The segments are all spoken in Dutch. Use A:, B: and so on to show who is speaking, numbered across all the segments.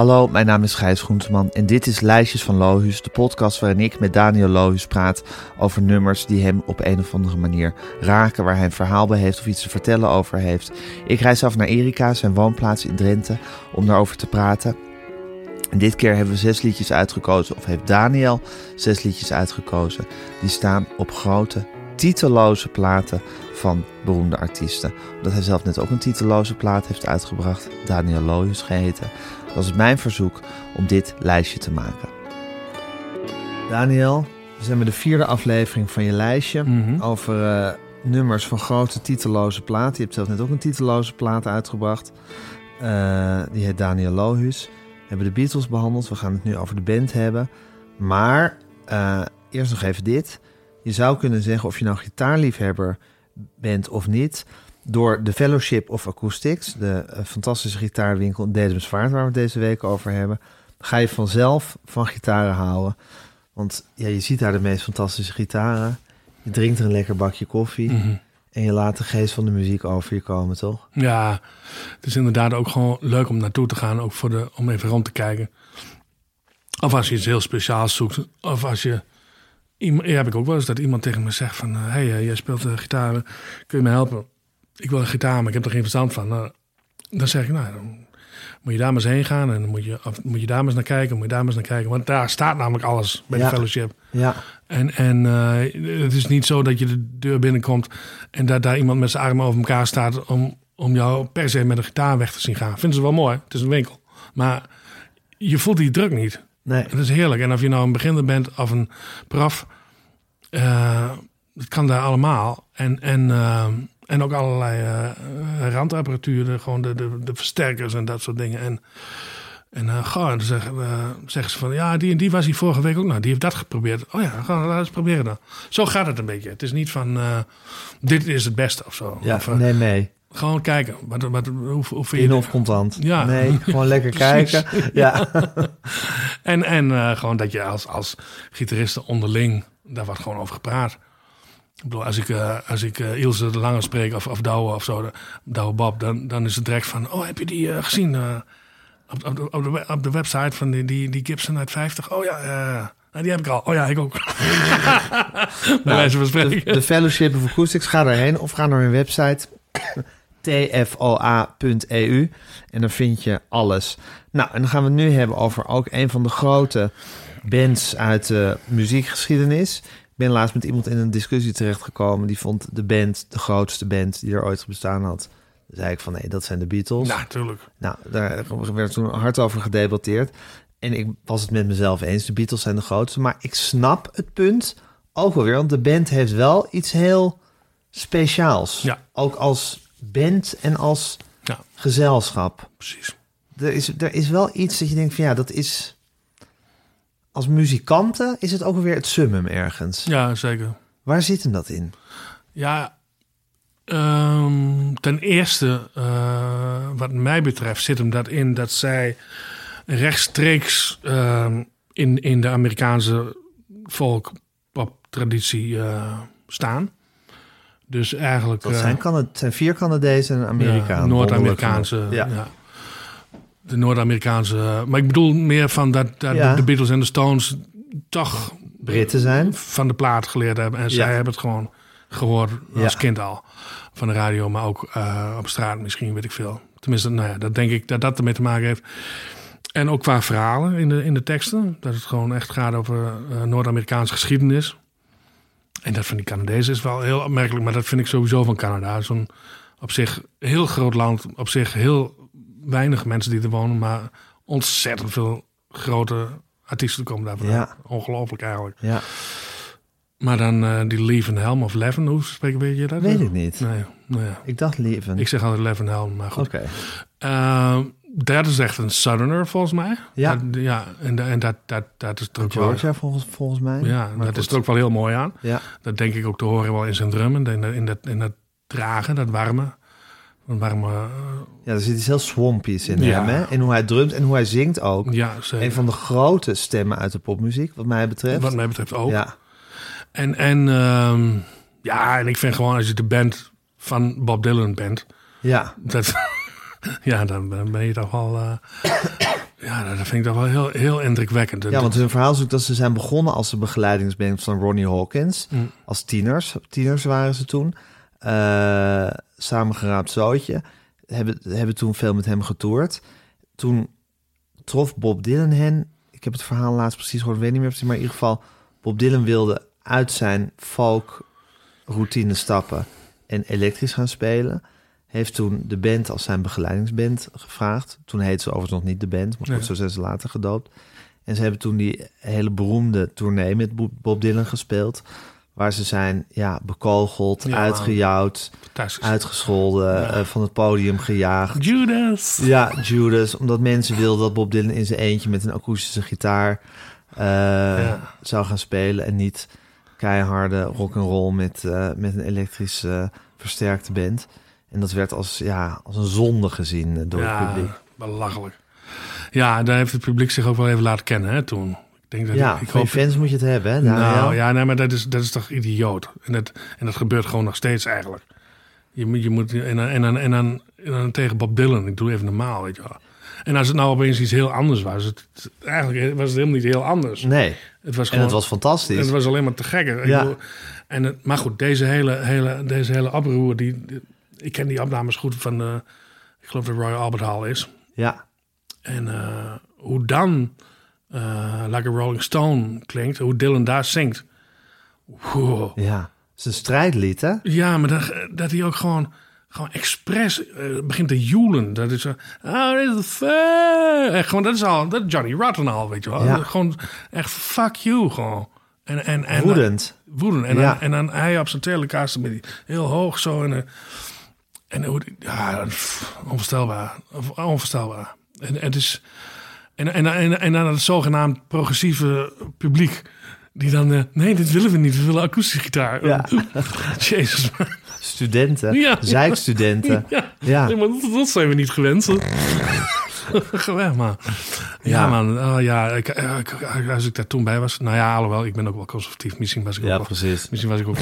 A: Hallo, mijn naam is Gijs Groenteman en dit is Lijstjes van Lohuus, de podcast waarin ik met Daniel Lohuus praat over nummers die hem op een of andere manier raken, waar hij een verhaal bij heeft of iets te vertellen over heeft. Ik reis af naar Erika, zijn woonplaats in Drenthe, om daarover te praten. En dit keer hebben we zes liedjes uitgekozen, of heeft Daniel zes liedjes uitgekozen. Die staan op grote, titeloze platen van beroemde artiesten. Omdat hij zelf net ook een titeloze plaat heeft uitgebracht, Daniel Lohuus geheten, was het mijn verzoek om dit lijstje te maken. Daniel, we zijn bij de vierde aflevering van je lijstje
B: Mhm.
A: over eh, nummers van grote titeloze platen. Je hebt zelf net ook een titeloze plaat uitgebracht. Eh, die heet Daniel Lohuus. We hebben de Beatles behandeld. We gaan het nu over de band hebben. Maar eh, eerst nog even dit. Je zou kunnen zeggen of je nou gitaarliefhebber bent of niet. Door de Fellowship of Acoustics, de eh, fantastische gitaarwinkel in Dedemsvaart, waar we het deze week over hebben, ga je vanzelf van gitaren houden. Want ja, je ziet daar de meest fantastische gitaren. Je drinkt er een lekker bakje koffie.
B: Mhm.
A: En je laat de geest van de muziek over je komen, toch?
B: Ja, het is inderdaad ook gewoon leuk om naartoe te gaan, ook voor de, om even rond te kijken. Of als je iets heel speciaals zoekt, of als je... Ja, heb ik ook wel eens dat iemand tegen me zegt van... Hé, hey, eh, jij speelt uh, gitaar, kun je me helpen? Ik wil een gitaar, maar ik heb er geen verstand van. Nou, dan zeg ik, nou, dan moet je daar maar eens heen gaan... en dan moet je, moet je daar maar eens naar kijken, moet je daar maar eens naar kijken. Want daar staat namelijk alles bij
A: Ja.
B: de fellowship.
A: Ja,
B: En, en eh, het is niet zo dat je de deur binnenkomt en dat daar iemand met zijn armen over elkaar staat om, om jou per se met een gitaar weg te zien gaan. Vinden ze wel mooi, het is een winkel. Maar je voelt die druk niet.
A: nee.
B: Het is heerlijk. En of je nou een beginner bent of een prof, eh, het kan daar allemaal. En, en, eh, en ook allerlei eh, randapparatuur, de- gewoon de, de, de versterkers en dat soort dingen. En, en eh, goh, dan zeggen, eh, zeggen ze van, ja, die en die was hier vorige week ook nog. Die heeft dat geprobeerd. Oh ja, gaan we eens proberen dan. Zo gaat het een beetje. Het is niet van, eh, dit is het beste of zo.
A: Ja,
B: Of, eh,
A: nee, mee.
B: Gewoon kijken. Wat, wat, hoe, hoe vind
A: In of contant.
B: Ja.
A: Nee, gewoon lekker kijken. Ja.
B: En, en eh, gewoon dat je als, als gitaristen onderling, daar wordt gewoon over gepraat. Ik bedoel, als ik, eh, als ik eh, Ilse de Lange spreek of, of Douwe of zo, Douwe Bob, dan, dan is het direct van, oh, heb je die eh, gezien op, op, de, op, de, we- op de website van die, die, die Gibson uit 50? Oh ja, eh, nou, die heb ik al. Oh ja, ik ook. Van
A: De, de Fellowship of Acoustics, ga daarheen of ga naar hun website tfoa.eu en dan vind je alles. Nou, en dan gaan we het nu hebben over ook een van de grote bands uit de muziekgeschiedenis. Ben laatst met iemand in een discussie terechtgekomen die vond de band de grootste band die er ooit bestaan had. Dan zei ik van nee, dat zijn de Beatles.
B: Natuurlijk.
A: Nou, daar werd toen hard over gedebatteerd. En ik was het met mezelf eens. De Beatles zijn de grootste. Maar ik snap het punt ook wel weer. Want de band heeft wel iets heel speciaals.
B: Ja.
A: Ook als band en als
B: Ja,
A: gezelschap.
B: precies.
A: Er is, er is wel iets dat je denkt van ja, dat is... Als muzikanten is het ook weer het summum ergens.
B: Ja, zeker.
A: Waar zit hem dat in?
B: Ja, ehm, ten eerste, eh, wat mij betreft, zit hem dat in dat zij rechtstreeks ehm, in, in de Amerikaanse folk-pop-traditie eh, staan. Dus eigenlijk.
A: Dat
B: eh,
A: zijn, het zijn vier Canadezen en een Amerikaan.
B: ja, Noord-Amerikaanse.
A: Ja.
B: Ja. De Noord-Amerikaanse. Maar ik bedoel meer van dat, dat
A: Ja.
B: de Beatles en de Stones toch
A: Britten zijn.
B: van de plaat geleerd hebben. En
A: Ja.
B: zij hebben het gewoon gehoord als
A: Ja.
B: kind al. Van de radio, maar ook eh, op straat misschien, weet ik veel. Tenminste, nou ja, dat denk ik dat dat ermee te maken heeft. En ook qua verhalen in de, in de teksten. Dat het gewoon echt gaat over eh, Noord-Amerikaanse geschiedenis. En dat van die Canadezen is wel heel opmerkelijk. Maar dat vind ik sowieso van Canada. Zo'n op zich heel groot land. Op zich heel weinig mensen die er wonen. Maar ontzettend veel grote artiesten komen daar vandaan.
A: Ja.
B: Ongelooflijk eigenlijk.
A: Ja,
B: Maar dan eh, die Leven Helm of Leven, hoe weet je dat?
A: weet ik niet.
B: Nee, nou ja.
A: Ik dacht Leven.
B: Ik zeg altijd Leven Helm, maar goed.
A: Oké.
B: Eh, dat is echt een Southerner volgens mij.
A: Ja.
B: Dat- ja en, da- en dat, dat, dat is er ook wel...
A: Volgens, volgens mij.
B: Ja,
A: Maar
B: dat
A: goed.
B: is er ook wel heel mooi aan.
A: Ja,
B: Dat denk ik ook te horen wel in zijn drummen. In, dat- in, dat, in dat dragen, dat warme. Warme eh,
A: ja, er zit iets heel swampies in
B: Ja.
A: hem. Hè? In hoe hij drumt en hoe hij zingt ook.
B: ja, zeker.
A: Een van de grote stemmen uit de popmuziek, wat mij betreft.
B: Wat mij betreft ook.
A: Ja,
B: En, en ehm, ja, en ik vind gewoon als je de band van Bob Dylan bent...
A: ja,
B: Dat, ja, dan ben ben je toch wel. eh, Ja, dat vind ik toch wel heel, heel indrukwekkend.
A: Ja, want hun verhaal is ook dat ze zijn begonnen als de begeleidingsband van Ronnie Hawkins.
B: Mm.
A: Als tieners. Tieners waren ze toen. Eh samengeraapt zootje. Hebben, hebben toen veel met hem getoerd. Toen trof Bob Dylan hen. Ik heb het verhaal laatst precies gehoord, weet niet meer precies. Maar in ieder geval, Bob Dylan wilde uit zijn folk routine stappen en elektrisch gaan spelen. Heeft toen de band als zijn begeleidingsband gevraagd. Toen heette ze overigens nog niet de band, maar goed, zo zijn ze later gedoopt. En ze hebben toen die hele beroemde tournee met Bo- Bob Dylan gespeeld. Waar ze zijn ja, bekogeld,
B: Ja.
A: uitgejouwd. Uitgescholden,
B: Ja.
A: eh, van het podium gejaagd.
B: Judas.
A: Ja, Judas. Omdat mensen wilden dat Bob Dylan in zijn eentje met een akoestische gitaar eh,
B: Ja.
A: zou gaan spelen. En niet keiharde rock and roll met, eh, met een elektrisch versterkte band. En dat werd als, ja, als een zonde gezien door het publiek.
B: belachelijk. Ja, daar heeft het publiek zich ook wel even laten kennen hè, toen. Ik denk dat
A: Ja,
B: ik, ik hoop
A: fans moet je het hebben, hè?
B: Nou ja, nee, maar dat is, dat is toch idioot. En dat, en dat gebeurt gewoon nog steeds eigenlijk. Je, moet- je moet, en, dan- en, dan, en, dan, en dan tegen Bob Dylan, ik doe even normaal, weet je wel. En als het nou opeens iets heel anders was, het, eigenlijk was het helemaal niet heel anders.
A: Nee,
B: Het was
A: en
B: gewoon,
A: het was fantastisch.
B: het was alleen maar te gekker. Ik
A: Ja.
B: bedoel, en het, maar goed, deze hele, hele, deze hele oproer, die, die- ik ken die opnames goed van de, ik geloof dat Royal Albert Hall is.
A: Ja,
B: En eh, hoe dan eh Like a Rolling Stone klinkt, hoe Dylan daar zingt. Wow.
A: ja. Een strijdlied, hè?
B: Ja, maar dat, dat hij ook gewoon, gewoon expres eh, begint te joelen. Dat is zo, oh, dit is fair. Echt gewoon, dat is al, dat is Johnny Rotten al, weet je wel.
A: Ja.
B: Gewoon echt fuck you, gewoon. En, en, en,
A: Woedend.
B: woedend. En,
A: Ja.
B: dan, en dan hij op zijn telecaster met die heel hoog zo. En, eh, en hoe ja, onvoorstelbaar. Onvoorstelbaar. En het is. En, en, en, en dan het zogenaamd progressieve publiek. Die dan, eh, nee, dit willen we niet. We willen akoestische gitaar.
A: Ja.
B: Jezus.
A: Studenten,
B: Ja.
A: zeikstudenten.
B: Ja,
A: Ja.
B: Nee, maar dat, dat zijn we niet gewend. Geweldig, man. Ja,
A: Ja.
B: man. Oh, ja, ik, eh, ik- als ik daar toen bij was. Nou ja, alhoewel, ik ben ook wel conservatief. Misschien was ik ook
A: Ja,
B: wel.
A: precies.
B: Misschien was ik ook.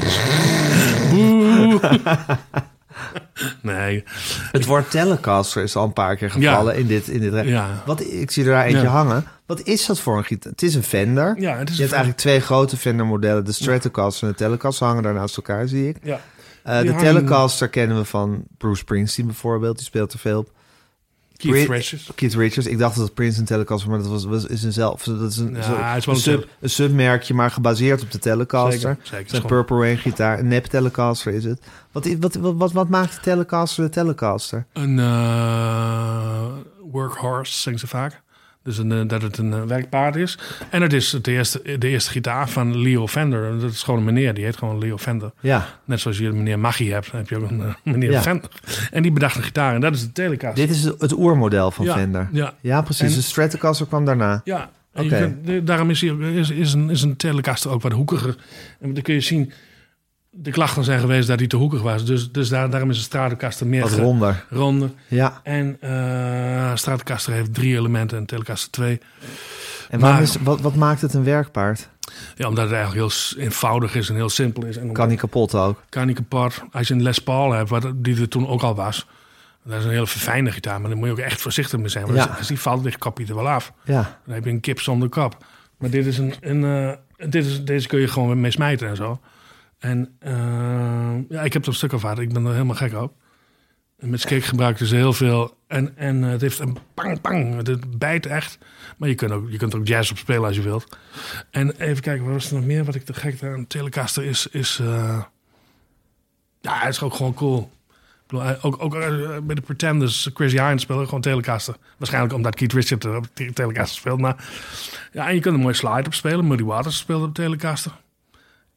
B: nee.
A: Het woord Telecaster is al een paar keer gevallen in dit. In dit
B: Ja.
A: Wat, ik zie er daar eentje
B: Ja.
A: hangen. Wat is dat voor een gitaar? Het is een Fender.
B: Ja, het is
A: je hebt eigenlijk twee grote Fender-modellen. De Stratocaster en de Telecaster hangen daar naast elkaar, zie ik.
B: Ja.
A: Eh, de
B: hangen-
A: Telecaster kennen we van Bruce Springsteen bijvoorbeeld. Die speelt er veel op.
B: Keith Richards.
A: Keith Richards. Ik dacht dat het Prince een Telecaster was, maar dat was, was is een zelf. Dat is een,
B: Ja,
A: zo-
B: is
A: een,
B: een
A: sub, een submerkje, maar gebaseerd op de Telecaster.
B: Zeker, zeker.
A: Zijn Purple Rain gitaar, een nep Telecaster is het. Wat, wat, wat, wat, wat maakt de Telecaster de Telecaster?
B: Een eh, workhorse, zingt ze vaak. Dus een, eh, dat het een eh, werkpaard is. En het is de eerste, de eerste gitaar van Leo Fender. Dat is gewoon een meneer, die heet gewoon Leo Fender.
A: Ja,
B: Net zoals je een meneer Maggie hebt, heb je ook een eh, meneer
A: Ja.
B: Fender. En die bedacht een gitaar en dat is de Telecaster.
A: dit is het oermodel van
B: ja,
A: Fender.
B: Ja,
A: Ja, precies.
B: En-
A: de Stratocaster kwam daarna.
B: ja.
A: Oké.
B: daarom is, ook- is, is, een, is een Telecaster ook wat hoekiger. En dan kun je zien, de klachten zijn geweest dat hij te hoekig was. Dus, dus daar, daarom is een Stratocaster meer
A: Wat ronder.
B: ronder.
A: Ja.
B: En eh Stratocaster heeft drie elementen en Telecaster twee.
A: En
B: Maar-
A: is, wat, wat maakt het een werkpaard?
B: Ja, omdat het eigenlijk heel eenvoudig is en heel simpel is. En omdat-
A: Kan niet kapot ook.
B: kan niet kapot. Als je een Les Paul hebt, wat, die er toen ook al was. Dat is een hele verfijnde gitaar, maar daar moet je ook echt voorzichtig mee zijn. Want
A: Ja.
B: als, als die valt, ligt kap je er wel af.
A: Ja.
B: Dan heb je een kip zonder kap. Maar dit is een, een eh, dit is, deze kun je gewoon mee smijten en zo. En eh, ja, ik heb er een stuk af Ik ben er helemaal gek op. En met skate gebruikten ze heel veel. En, en eh, het heeft een pang, pang. Het bijt echt. Maar je kunt, ook, je kunt ook jazz op spelen als je wilt. En even kijken, wat was er nog meer? Wat ik te gek aan Telecaster is... is eh, ja, het is ook gewoon cool. Ook, ook bij de Pretenders, Chris Hines speelde gewoon Telecaster. Waarschijnlijk omdat Keith Richards op Telecaster speelt. Maar ja, en je kunt er mooi slide op spelen. Muddy Waters speelde op Telecaster.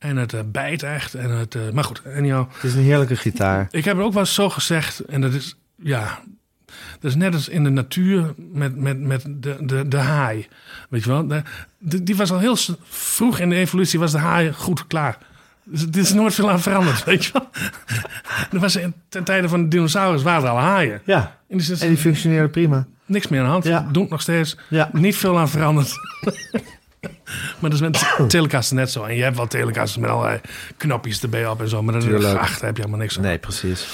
B: En het eh, bijt echt. En het, eh, maar goed, anyhow.
A: Het is een heerlijke gitaar.
B: Ik heb het ook wel eens zo gezegd. En dat is, ja... Dat is net als in de natuur met, met, met de, de, de haai. Weet je wel? De, de- die was al heel vroeg in de evolutie was de haai goed klaar. Dus er is nooit veel aan veranderd, weet je wel? Er was in, ten tijde van de dinosaurus waren er al haaien.
A: Ja.
B: En
A: En die functioneerde prima.
B: niks meer aan de hand.
A: Ja.
B: Doet nog steeds.
A: Ja.
B: Niet veel aan veranderd. maar dat is met telecaster net zo. En je hebt wel telecasters met allerlei knopjes erbij op en zo. Maar dat
A: Tuurlijk.
B: ach, daar heb je helemaal niks aan.
A: Nee, precies.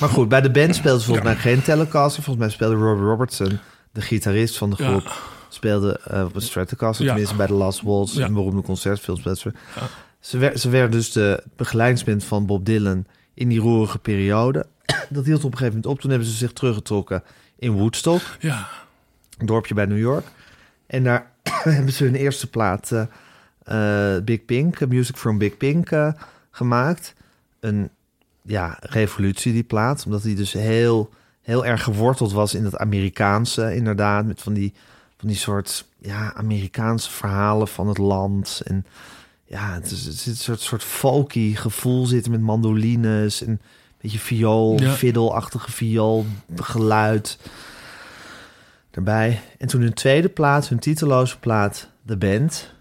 A: Maar goed, bij de band speelde ze volgens mij geen Telecaster. Volgens mij speelde Robbie Robertson, de gitarist van de
B: Ja.
A: groep, speelde eh, op een Stratocaster,
B: Ja.
A: tenminste bij de Last Waltz,
B: Ja.
A: een beroemde concertfilm. Ze, werd, ze werd dus de begeleidingsband van Bob Dylan in die roerige periode. Dat hield op een gegeven moment op. Toen hebben ze zich teruggetrokken in Woodstock,
B: Ja,
A: een dorpje bij New York. En daar hebben ze hun eerste plaat, eh, eh, Big Pink, eh, Music from Big Pink, gemaakt. Een ja, revolutie, die plaat. Omdat die dus heel, heel erg geworteld was in het Amerikaanse, inderdaad. Met van die, van die soort ja, Amerikaanse verhalen van het land. En ja, het, is, zit een soort, soort folky gevoel zitten met mandolines en een beetje viool,
B: Ja.
A: fiddle-achtige viool, geluid erbij. En toen hun tweede plaat, hun titeloze plaat, The Band.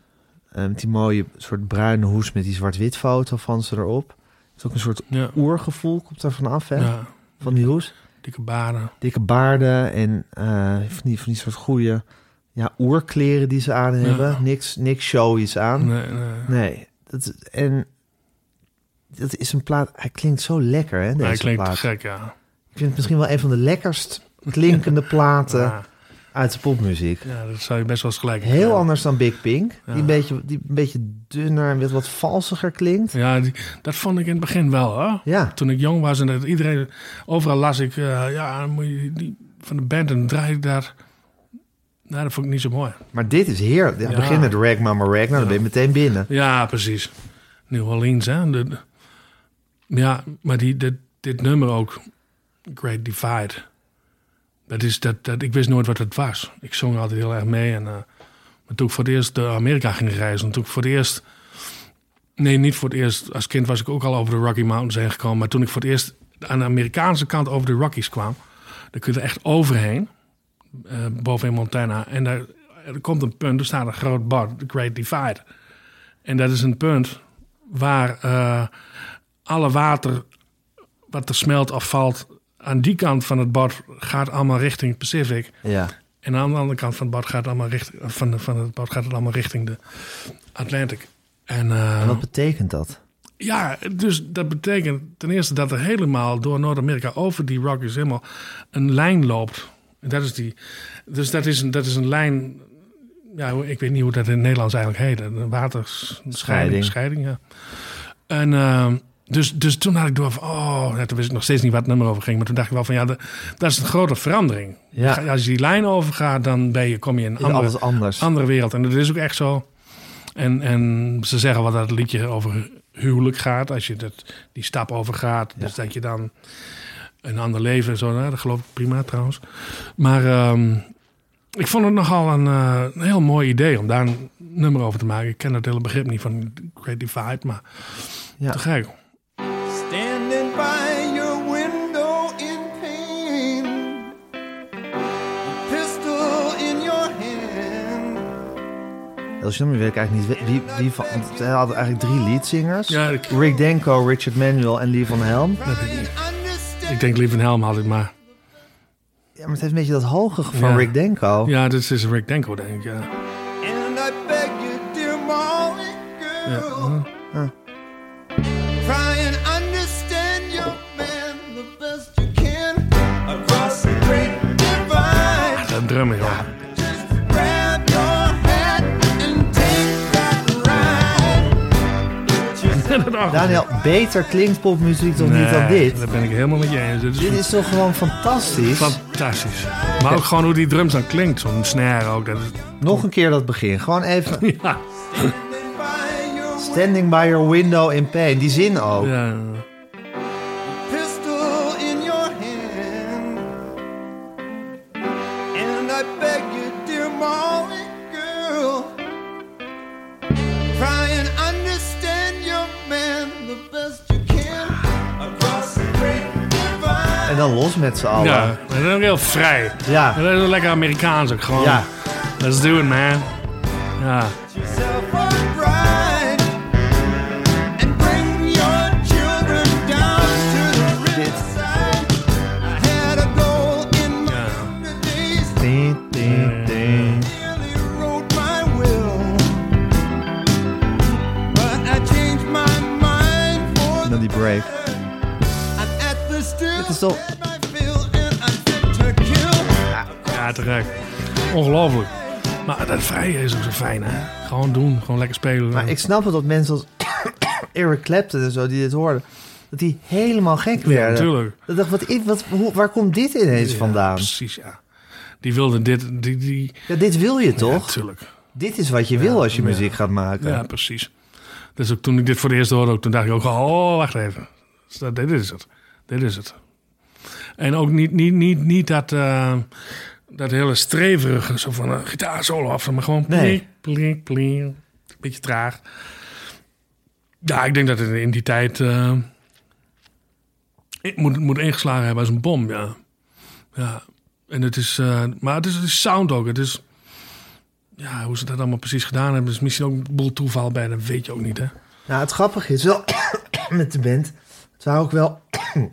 A: met die mooie soort bruine hoes met die zwart-wit foto van ze erop. Het is ook een soort
B: ja,
A: oergevoel, komt er vanaf, hè?
B: ja.
A: Van die hoes.
B: Dikke baden.
A: Dikke baarden en eh, van, die, van die soort goede ja, oerkleren die ze aan hebben.
B: Ja.
A: Niks, niks showies aan.
B: Nee, nee.
A: Nee, dat, en dat is een plaat. Hij klinkt zo lekker, hè? Deze
B: Hij klinkt
A: plaat.
B: gek, ja.
A: Ik vind het misschien wel een van de lekkerst klinkende platen uit de popmuziek.
B: ja, dat zou je best wel eens gelijk
A: Heel anders dan Big Pink,
B: Ja.
A: die, een beetje, die een beetje dunner en wat- wat valsiger klinkt.
B: Ja, die- dat vond ik in het begin wel, hoor.
A: Ja,
B: Toen ik jong was en dat iedereen... Overal las ik, eh, ja, dan moet je die, van de band en draai ik daar... Nou, dat vond ik niet zo mooi.
A: maar dit is heerlijk. Ja,
B: Ja.
A: Begin met Rag Mama Rag, nou, dan ben je meteen binnen.
B: Ja, precies. New Orleans, hè. De, de- ja, maar die, dit, dit nummer ook, Great Divide. Dat is, dat, dat, ik wist nooit wat het was. Ik zong altijd heel erg mee. En, eh, maar toen ik voor het eerst naar Amerika ging reizen... toen ik voor het eerst... Nee, niet voor het eerst. Als kind was ik ook al over de Rocky Mountains heen gekomen. Maar toen ik voor het eerst aan de Amerikaanse kant over de Rockies kwam... dan kun je er echt overheen. eh, boven in Montana. En daar, er komt een punt, er staat een groot bord, de Great Divide. En dat is een punt waar eh, alle water wat er smelt of valt... aan die kant van het bord gaat allemaal richting Pacific.
A: Ja,
B: En aan de andere kant van het bord gaat, allemaal richting, van, de, van het bord gaat het allemaal richting de Atlantic. En, eh,
A: en wat betekent dat?
B: ja, dus dat betekent ten eerste dat er helemaal door Noord-Amerika over die Rockies helemaal een lijn loopt. En dat is die. Dus dat is een, dat is een lijn. Ja, ik weet niet hoe dat in het Nederlands eigenlijk heet. Een waterscheiding.
A: Scheiding.
B: Scheiding, ja. En ehm, dus, dus toen had ik door van, oh, ja, toen wist ik nog steeds niet waar het nummer over ging. Maar toen dacht ik wel van, ja, dat is een grote verandering.
A: Ja.
B: Als je die lijn overgaat, dan ben je, kom je in een andere,
A: anders?
B: andere wereld. En dat is ook echt zo. En, en ze zeggen wel dat het liedje over huwelijk gaat. Als je dat, die stap overgaat. Dus dat je dan een ander leven en zo. Nou, dat geloof ik prima trouwens. Maar ehm, ik vond het nogal een, eh, een heel mooi idee om daar een nummer over te maken. Ik ken het hele begrip niet van Great Divide, maar
A: Ja.
B: te gek.
A: Als je nummer weet ik eigenlijk niet wie, wie van. Want hij had eigenlijk drie leadzingers:
B: Ja, ik,
A: Rick Denko, Richard Manuel en Lee van Helm.
B: dat weet ik niet. Ik denk Lieve Helm had ik maar.
A: Ja, maar het heeft een beetje dat hoge van
B: Ja.
A: Rick Denko.
B: Ja, dit is Rick Denko, denk ik. Ja.
C: and I beg you, dear Molly
B: Ja.
C: girl,
B: hm.
C: try and understand your man the best you can across the great divide.
B: Dat drummen, joh.
A: Daniel, beter klinkt popmuziek toch niet dan dit?
B: Daar ben ik helemaal met je eens. Dit is
A: Dit is toch gewoon fantastisch?
B: fantastisch. Maar ook gewoon hoe die drums dan klinkt. Zo'n snare ook. Dat is,
A: Nog een keer dat begin. Gewoon even.
B: ja,
A: Standing by your window in pain. Die zin ook.
B: ja.
C: pistol in your hand. And I beg you, dear Molly
A: En dan los met z'n allen.
B: Ja, dat is ook heel vrij.
A: Ja.
B: Dat is lekker Amerikaans ook gewoon.
A: Ja.
B: Let's do it, man. Ja.
A: Is toch-.
B: Ja, te gek. Ongelooflijk. Maar dat vrije is ook zo fijn, hè? Gewoon doen, gewoon lekker spelen.
A: Maar ik snap het dat mensen als Eric Clapton en zo die dit hoorden, dat die helemaal gek
B: ja,
A: werden.
B: natuurlijk.
A: Dat dacht, wat, wat, hoe, waar komt dit ineens
B: Ja,
A: vandaan?
B: Precies, ja. Die wilde dit, die, die...
A: Ja, dit wil je
B: Ja,
A: toch?
B: natuurlijk.
A: dit is wat je wil als je
B: ja.
A: muziek gaat maken.
B: Ja, precies. Dus ook toen ik dit voor het eerst hoorde, ook, toen dacht ik ook, oh, wacht even. Dus dat- dit is het. Dit is het. En ook niet, niet, niet, niet dat, eh, dat hele streverige, zo van een gitaar solo af, maar gewoon
A: Nee.
B: plink, plink. Beetje traag. Ja, ik denk dat het in die tijd eh, ik moet, moet ingeslagen hebben als een bom, ja. Ja, en het is, eh, maar het is, het is sound ook. Het is, ja, hoe ze dat allemaal precies gedaan hebben, is misschien ook een boel toeval bij, dat weet je ook niet, hè?
A: Nou, het grappige is wel met de band. Het waren ook wel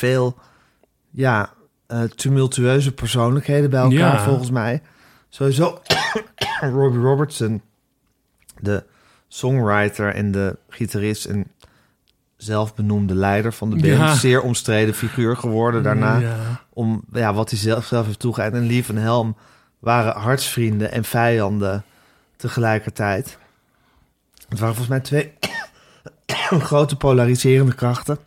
A: veel ja, eh, tumultueuze persoonlijkheden bij elkaar,
B: Ja.
A: volgens mij. Sowieso Robbie Robertson, de songwriter en de gitarist en zelfbenoemde leider van de band.
B: Ja.
A: Zeer omstreden figuur geworden daarna.
B: Ja.
A: Om ja, wat hij zelf, zelf heeft toegegeven. En Lief en Helm waren hartsvrienden en vijanden tegelijkertijd. Het waren volgens mij twee grote polariserende krachten.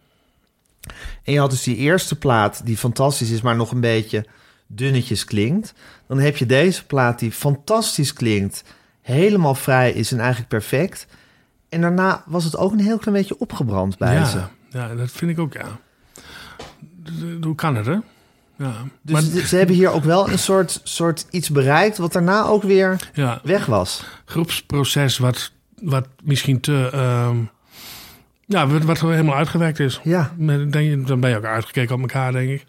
A: En je had dus die eerste plaat die fantastisch is, maar nog een beetje dunnetjes klinkt. Dan heb je deze plaat die fantastisch klinkt, helemaal vrij is en eigenlijk perfect. En daarna was het ook een heel klein beetje opgebrand bij ze.
B: Ja, ja, dat vind ik ook, ja. Hoe kan het, hè? Ja.
A: Dus
B: maar,
A: ze- hebben hier ook wel een soort, soort iets bereikt... wat daarna ook weer
B: ja,
A: weg was.
B: groepsproces wat, wat misschien te... ehm, ja, wat, wat helemaal uitgewerkt is.
A: Ja,
B: Denk je, dan ben je ook uitgekeken op elkaar, denk ik.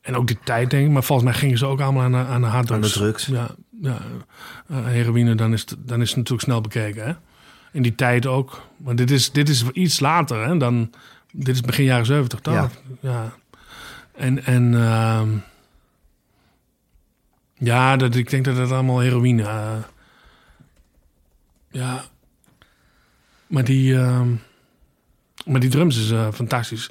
B: En ook die tijd, denk ik. Maar volgens mij gingen ze ook allemaal aan de, aan de harddrugs.
A: Aan de drugs.
B: Ja, ja. Eh, heroïne, dan is, het, dan is het natuurlijk snel bekeken, hè? In die tijd ook. Maar dit is, dit is iets later, hè? Dan, dit is begin jaren zeventig, toch?
A: Ja.
B: ja. En, en ehm, ja, dat, ik denk dat het allemaal heroïne... eh, ja. Maar die... ehm, maar die drums is eh, fantastisch.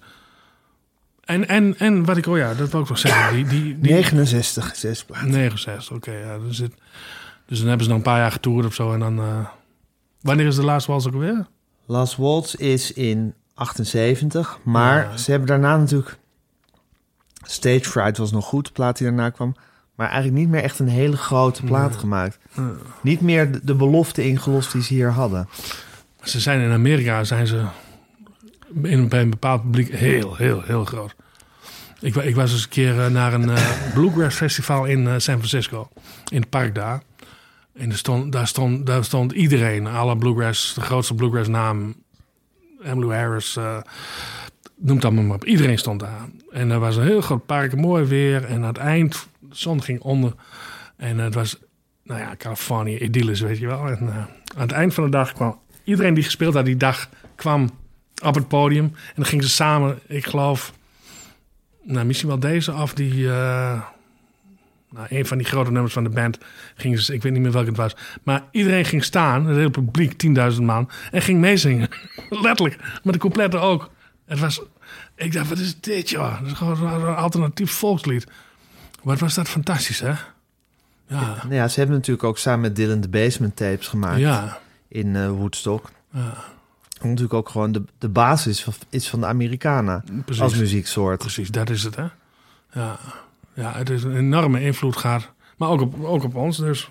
B: En, en, en wat ik, oh ja, dat wil ik nog zeggen. Die, die, die,
A: 69, zes plaat.
B: 69, oké. ja, dus, het, dus dan hebben ze nog een paar jaar getoerd of zo. En dan, eh, wanneer is de laatste wals ook alweer?
A: Last Waltz is in 78. Maar
B: Ja.
A: ze hebben daarna natuurlijk... Stage Fright was nog goed, de plaat die daarna kwam. Maar eigenlijk niet meer echt een hele grote plaat gemaakt. Niet meer de belofte ingelost die ze hier hadden.
B: Ze zijn in Amerika, zijn ze in bij een bepaald publiek heel, heel, heel groot. Ik, ik was eens een keer eh, naar een eh, bluegrass festival in eh, San Francisco. In het park daar. En er stond, daar, stond, daar stond iedereen, alle bluegrass, de grootste bluegrass naam. Emmylou Harris, eh noem allemaal maar op. Iedereen stond daar. En er was een heel groot park, mooi weer. En aan het eind, de zon ging onder. En het was, nou ja, Californië, idyllisch, weet je wel. En aan het eind van de dag kwam iedereen die gespeeld had die dag, kwam op het podium. En dan gingen ze samen, ik geloof, nou, misschien wel deze af, die, eh, nou, een van die grote nummers van de band, gingen ze, ik weet niet meer welke het was. Maar iedereen ging staan, het hele publiek, 10.000 man, en ging meezingen. Letterlijk, met de complete ook. Het was, ik dacht, wat is dit, joh? Dat is gewoon een alternatief volkslied. Wat was dat fantastisch, hè? Ja,
A: Nou ja, ze hebben natuurlijk ook samen met Dylan de Basement tapes gemaakt
B: ja,
A: in eh, Woodstock.
B: ja,
A: Natuurlijk ook gewoon de, de basis van, is van de Americana
B: precies.
A: als muzieksoort.
B: Precies, dat is het, hè? Ja, ja het is een enorme invloed gaat. Maar ook op, ook op ons. Dus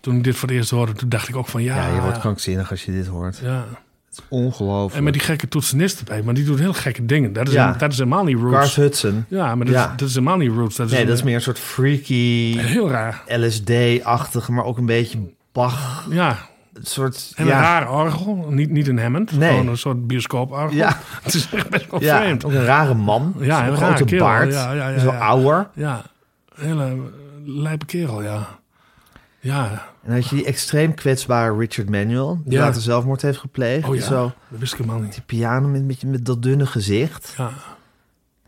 B: toen ik dit voor het eerst hoorde, toen dacht ik ook van ja.
A: Ja, je wordt krankzinnig als je dit hoort.
B: ja.
A: Het is ongelooflijk.
B: En met die gekke toetsenist erbij, maar die doet heel gekke dingen. Dat is,
A: Ja.
B: dat is helemaal niet
A: Garth
B: roots.
A: Hudson.
B: Ja, maar dat,
A: Ja.
B: Is, dat is helemaal niet roots. Dat is,
A: Nee,
B: een-
A: dat is meer een soort freaky,
B: heel raar.
A: LSD-achtig, maar ook een beetje Bach.
B: Ja,
A: Een soort,
B: en
A: ja,
B: een raar orgel. Niet, niet een Hammond,
A: Nee.
B: gewoon een soort bioscooporgel.
A: Ja.
B: Het is echt best wel
A: ja,
B: vreemd.
A: ook een rare man.
B: Ja,
A: een grote
B: kerel.
A: baard.
B: Ja, ja, ja,
A: Is wel
B: ja.
A: ouder.
B: Ja, een hele lijpe kerel, ja. Ja,
A: En dan had je die extreem kwetsbare Richard Manuel, die
B: Ja.
A: later zelfmoord heeft gepleegd.
B: oh ja,
A: Zo,
B: dat wist ik helemaal niet.
A: die piano met, met, met dat dunne gezicht.
B: Ja,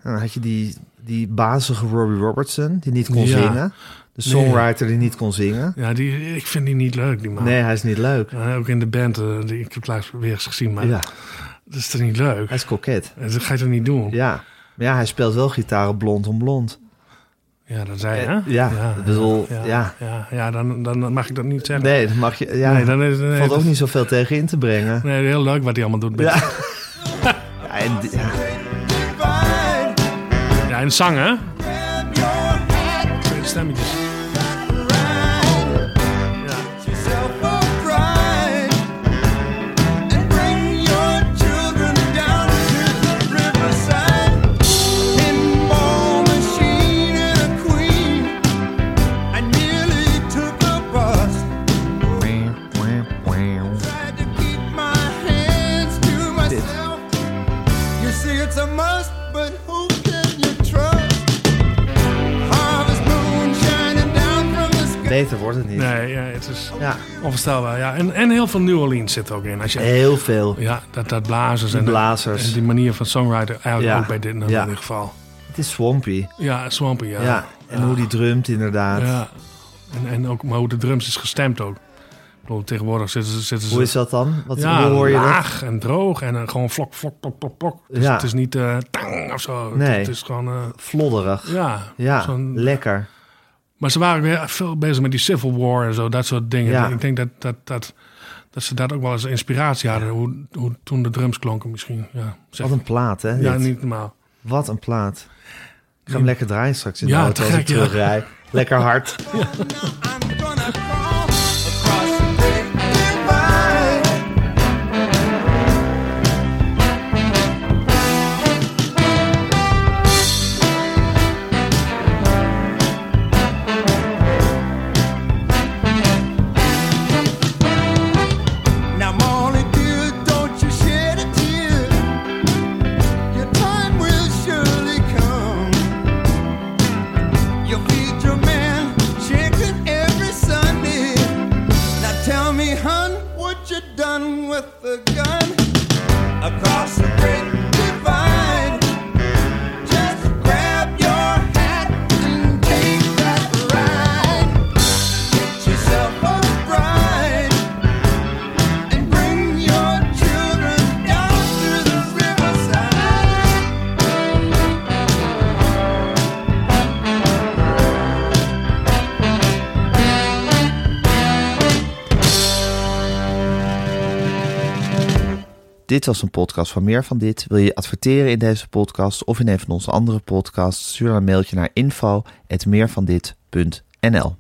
A: En dan had je die, die bazige Robbie Robertson, die niet kon
B: Ja.
A: zingen. De songwriter die niet kon zingen.
B: ja die, ik vind die niet leuk, die man.
A: Nee, hij is niet leuk.
B: Ja, ook in de band, eh, die, ik heb het laatst weer eens gezien, maar
A: Ja,
B: dat is toch niet leuk?
A: hij is koket.
B: Dat ga je toch niet doen?
A: Ja. Maar ja, hij speelt wel gitaren blond om blond.
B: Ja, dat zei je, hè?
A: Eh, ja, ik bedoel, ja.
B: ja. Ja, ja, dan, dan mag ik dat niet zeggen.
A: Nee, dat mag je. Ja,
B: Nee, dan is- nee,
A: valt ook niet zoveel tegen in te brengen.
B: Nee, heel leuk wat hij allemaal doet.
A: Ja.
B: ja.
A: Ja, en, ja.
C: Divide,
B: en zang, hè? Twee stemmetjes.
A: Beter wordt het niet.
B: Nee, ja, het is
A: Ja,
B: onvoorstelbaar. Ja. En, en heel veel New Orleans zit er ook in. Als je,
A: heel veel.
B: ja, dat, dat blazers en,
A: blazers.
B: en die manier van songwriter eigenlijk
A: Ja.
B: ook bij dit nummer in ieder geval.
A: Het is swampy.
B: Ja, Swampy, ja.
A: Ja, en hoe die drumt inderdaad.
B: Ja. En, en ook maar hoe de drums is gestemd ook. Bedoel, tegenwoordig zitten ze... Zitten ze
A: Hoe is dat dan? Wat,
B: ja,
A: hoe hoor je dat?
B: laag en droog en eh, gewoon vlok, vlok, plok, plok, plok. Dus
A: Ja.
B: Het is niet eh, tang of zo. Het-
A: Nee.
B: Het, is gewoon... eh,
A: Flodderig.
B: ja,
A: Ja,
B: zo'n-
A: lekker.
B: Maar ze waren weer veel bezig met die Civil War en zo, dat soort dingen.
A: Ja.
B: Ik denk dat, dat, dat, dat ze dat ook wel eens inspiratie hadden. Hoe, hoe toen de drums klonken misschien. Ja, zeg.
A: Wat een plaat, hè?
B: ja
A: dit.
B: niet normaal.
A: Wat een plaat. Ik ga hem lekker draaien straks in de
B: Ja,
A: auto als ik terugrij. Lekker hard.
C: hun, what you done with the gun? Across the great
A: Dit was een podcast van Meer van Dit. Wil je adverteren in deze podcast of in een van onze andere podcasts? Stuur dan een mailtje naar info.meervandit.nl